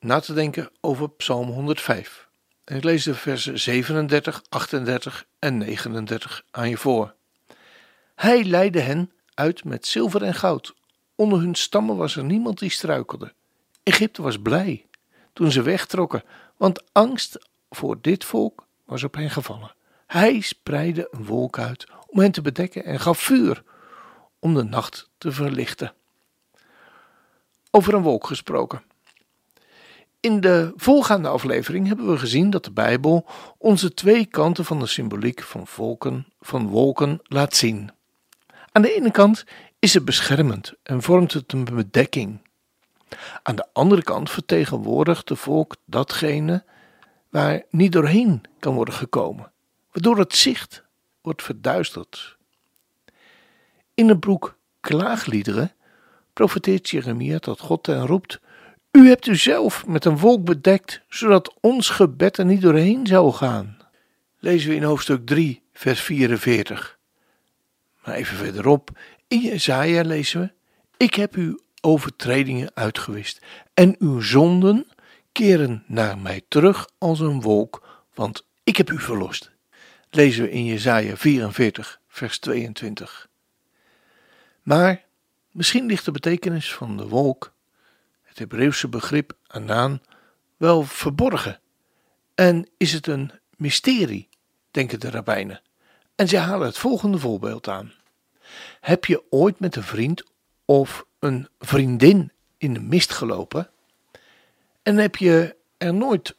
na te denken over Psalm 105. En ik lees de versen 37, 38 en 39 aan je voor. Hij leidde hen uit met zilver en goud. Onder hun stammen was er niemand die struikelde. Egypte was blij toen ze wegtrokken, want angst voor dit volk was op hen gevallen. Hij spreidde een wolk uit om hen te bedekken en gaf vuur om de nacht te verlichten. Over een wolk gesproken. In de volgaande aflevering hebben we gezien dat de Bijbel onze twee kanten van de symboliek van, volken, van wolken laat zien. Aan de ene kant is het beschermend en vormt het een bedekking. Aan de andere kant vertegenwoordigt de volk datgene waar niet doorheen kan worden gekomen, waardoor het zicht wordt verduisterd. In het boek Klaagliederen profeteert Jeremia tot God en roept: U hebt uzelf met een wolk bedekt, zodat ons gebed er niet doorheen zou gaan. Lezen we in hoofdstuk 3, vers 44. Maar even verderop, in Jezaja lezen we: Ik heb uw overtredingen uitgewist en uw zonden keren naar mij terug als een wolk, want ik heb u verlost. Lezen we in Jezaja 44, vers 22. Maar misschien ligt de betekenis van de wolk, het Hebreeuwse begrip anaan, wel verborgen. En is het een mysterie, denken de rabbijnen. En ze halen het volgende voorbeeld aan. Heb je ooit met een vriend of een vriendin in de mist gelopen? En heb je er nooit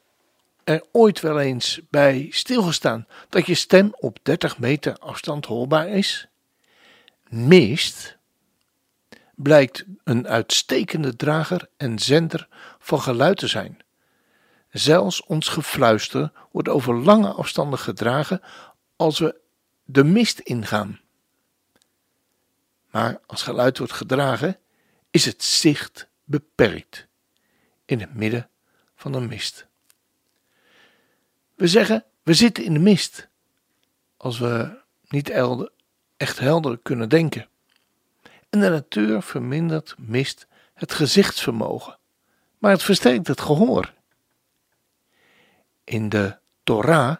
er ooit wel eens bij stilgestaan dat je stem op 30 meter afstand hoorbaar is? Mist blijkt een uitstekende drager en zender van geluid te zijn. Zelfs ons gefluister wordt over lange afstanden gedragen als we de mist ingaan. Maar als geluid wordt gedragen, is het zicht beperkt in het midden van een mist. We zeggen, we zitten in de mist, als we niet echt helder kunnen denken. En de natuur vermindert mist het gezichtsvermogen, maar het versterkt het gehoor. In de Torah,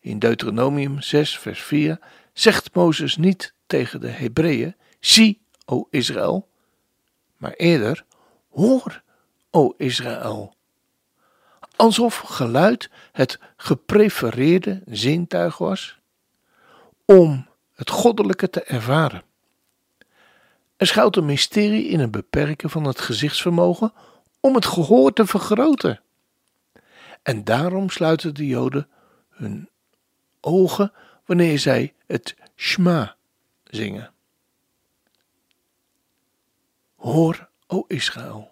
in Deuteronomium 6, vers 4, zegt Mozes niet tegen de Hebreeën: Zie, o Israël, maar eerder: Hoor, o Israël. Alsof geluid het geprefereerde zintuig was om het goddelijke te ervaren. Er schuilt een mysterie in het beperken van het gezichtsvermogen om het gehoor te vergroten. En daarom sluiten de Joden hun ogen wanneer zij het Shma zingen. Hoor, o Israël.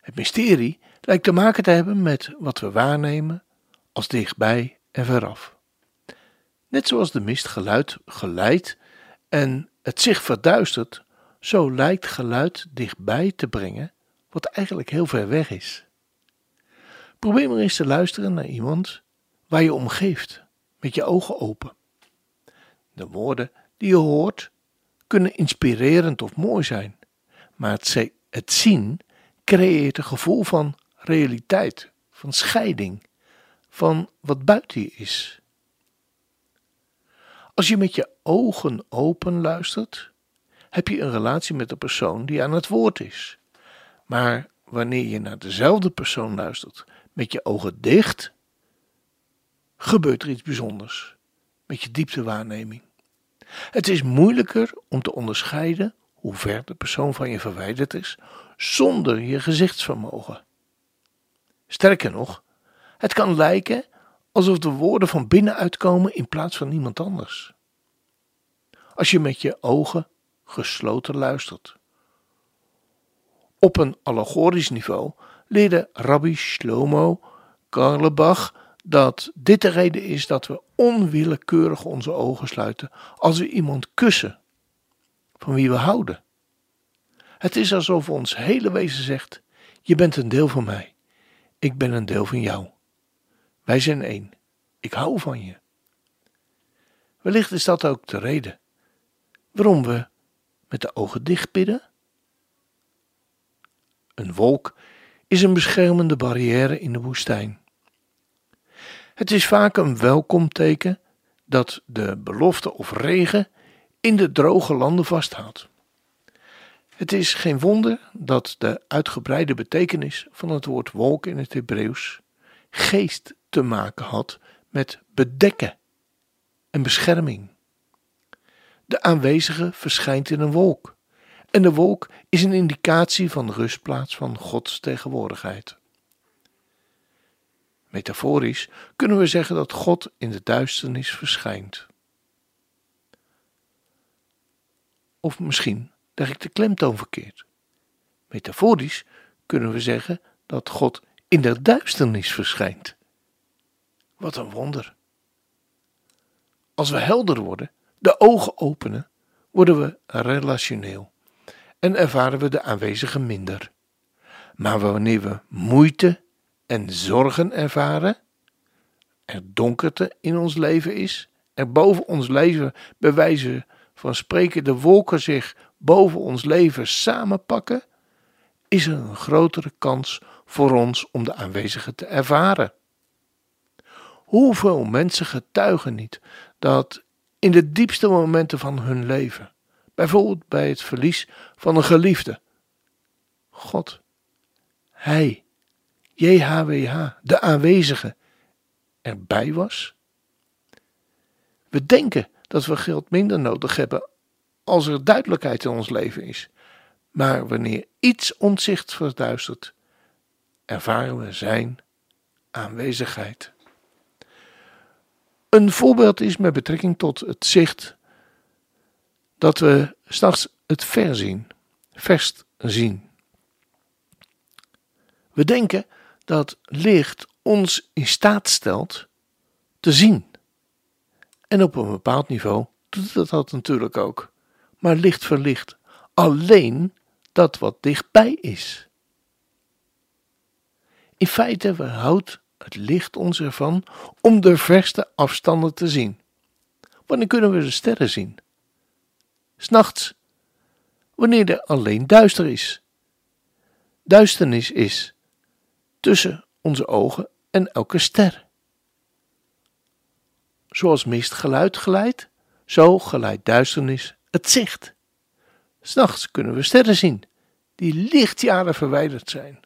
Het mysterie lijkt te maken te hebben met wat we waarnemen als dichtbij en veraf. Net zoals de mist geluid geleidt en het zich verduistert, zo lijkt geluid dichtbij te brengen wat eigenlijk heel ver weg is. Probeer maar eens te luisteren naar iemand waar je omgeeft, met je ogen open. De woorden die je hoort kunnen inspirerend of mooi zijn, maar het, het zien creëert een gevoel van realiteit, van scheiding, van wat buiten je is. Als je met je ogen open luistert, heb je een relatie met de persoon die aan het woord is. Maar wanneer je naar dezelfde persoon luistert met je ogen dicht, gebeurt er iets bijzonders met je dieptewaarneming. Het is moeilijker om te onderscheiden hoe ver de persoon van je verwijderd is zonder je gezichtsvermogen. Sterker nog, het kan lijken alsof de woorden van binnenuit komen in plaats van iemand anders. Als je met je ogen gesloten luistert. Op een allegorisch niveau leerde Rabbi Shlomo Karlebach dat dit de reden is dat we onwillekeurig onze ogen sluiten als we iemand kussen van wie we houden. Het is alsof ons hele wezen zegt: Je bent een deel van mij, ik ben een deel van jou. Wij zijn één, ik hou van je. Wellicht is dat ook de reden waarom we met de ogen dicht bidden. Een wolk is een beschermende barrière in de woestijn. Het is vaak een welkom teken dat de belofte of regen in de droge landen vasthoudt. Het is geen wonder dat de uitgebreide betekenis van het woord wolk in het Hebreeuws geest te maken had met bedekken en bescherming. De aanwezige verschijnt in een wolk. En de wolk is een indicatie van de rustplaats van Gods tegenwoordigheid. Metaforisch kunnen we zeggen dat God in de duisternis verschijnt. Of misschien leg ik de klemtoon verkeerd. Metaforisch kunnen we zeggen dat God in de duisternis verschijnt. Wat een wonder. Als we helder worden, de ogen openen, worden we relationeel en ervaren we de aanwezige minder. Maar wanneer we moeite en zorgen ervaren, er donkerte in ons leven is, er boven ons leven bij wijze van spreken de wolken zich boven ons leven samenpakken, is er een grotere kans voor ons om de aanwezige te ervaren. Hoeveel mensen getuigen niet dat in de diepste momenten van hun leven, bijvoorbeeld bij het verlies van een geliefde, God, Hij, JHWH, de aanwezige, erbij was? We denken dat we geld minder nodig hebben als er duidelijkheid in ons leven is. Maar wanneer iets onzicht verduistert, ervaren we Zijn aanwezigheid. Een voorbeeld is met betrekking tot het zicht dat we s'nachts het ver zien, verst zien. We denken dat licht ons in staat stelt te zien. En op een bepaald niveau doet het dat natuurlijk ook. Maar licht verlicht alleen dat wat dichtbij is. In feite houdt het licht ons ervan om de verste afstanden te zien. Wanneer kunnen we de sterren zien? S'nachts, wanneer er alleen duister is. Duisternis is tussen onze ogen en elke ster. Zoals mist geluid geleidt, zo geleidt duisternis het zicht. S'nachts kunnen we sterren zien, die lichtjaren verwijderd zijn.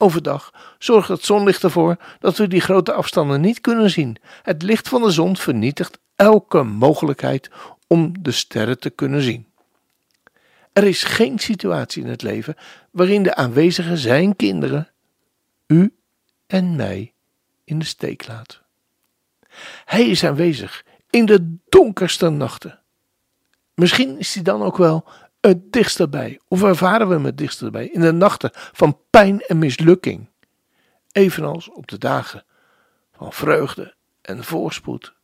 Overdag zorgt het zonlicht ervoor dat we die grote afstanden niet kunnen zien. Het licht van de zon vernietigt elke mogelijkheid om de sterren te kunnen zien. Er is geen situatie in het leven waarin de aanwezigen zijn kinderen, u en mij, in de steek laat. Hij is aanwezig in de donkerste nachten. Misschien is hij dan ook wel het dichtst bij, of ervaren we hem het dichtst bij, in de nachten van pijn en mislukking, evenals op de dagen van vreugde en voorspoed.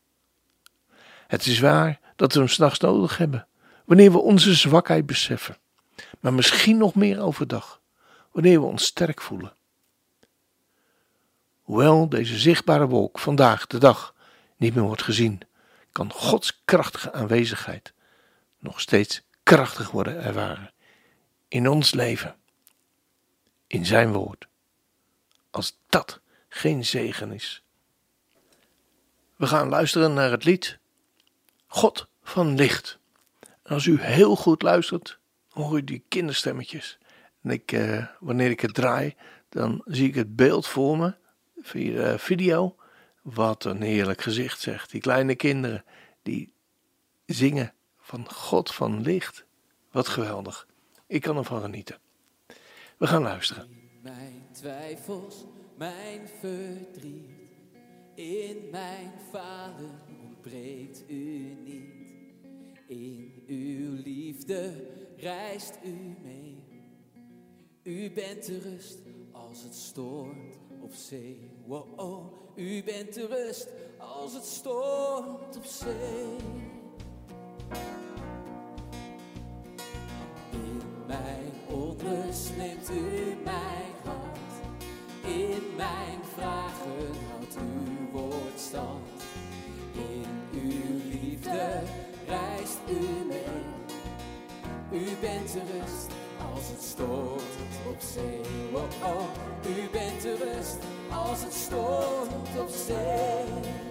Het is waar dat we hem s'nachts nodig hebben, wanneer we onze zwakheid beseffen, maar misschien nog meer overdag, wanneer we ons sterk voelen. Hoewel deze zichtbare wolk vandaag de dag niet meer wordt gezien, kan Gods krachtige aanwezigheid nog steeds krachtig worden ervaren in ons leven, in Zijn woord. Als dat geen zegen is. We gaan luisteren naar het lied God van Licht. En als u heel goed luistert, hoor u die kinderstemmetjes. En ik, eh, wanneer ik het draai, dan zie ik het beeld voor me via de video. Wat een heerlijk gezicht zegt. Die kleine kinderen die zingen van God van licht. Wat geweldig. Ik kan ervan genieten. We gaan luisteren. Mijn twijfels, mijn verdriet, in mijn falen ontbreekt u niet. In uw liefde reist u mee. U bent de rust als het stormt op zee. Wow, oh, u bent de rust als het stormt op zee. U mijn hand. In mijn vragen houdt uw woord stand. In uw liefde reist u mee. U bent de rust als het stormt op zee. Oh, oh, u bent de rust als het stormt op zee.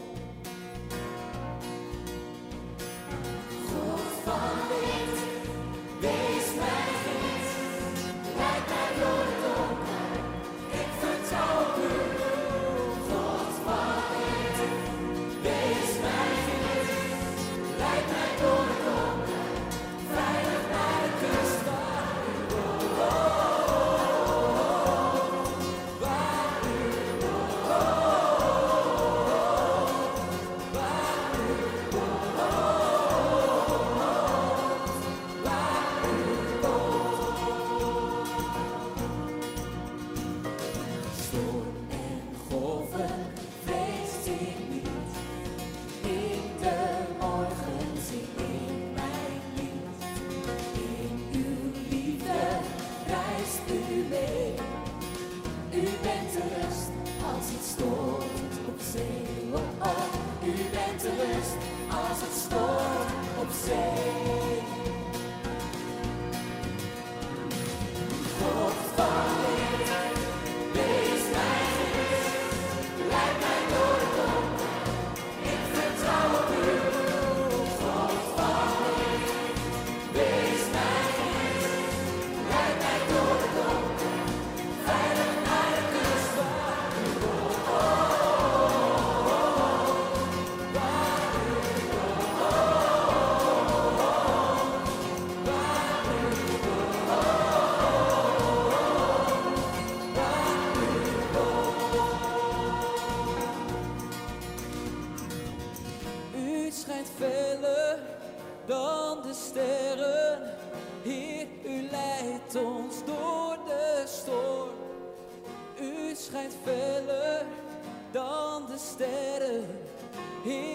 Heer,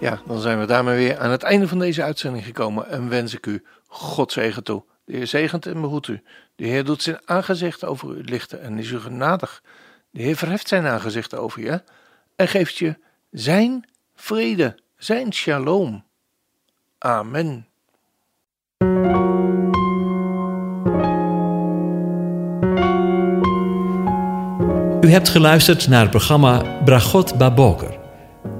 Ja, dan zijn we daarmee weer aan het einde van deze uitzending gekomen en wens ik u God zegen toe. De Heer zegent en behoedt u. De Heer doet zijn aangezicht over u lichten en is u genadig. De Heer verheft zijn aangezicht over je en geeft je zijn vrede, zijn shalom. Amen. U hebt geluisterd naar het programma Bragot Baboker.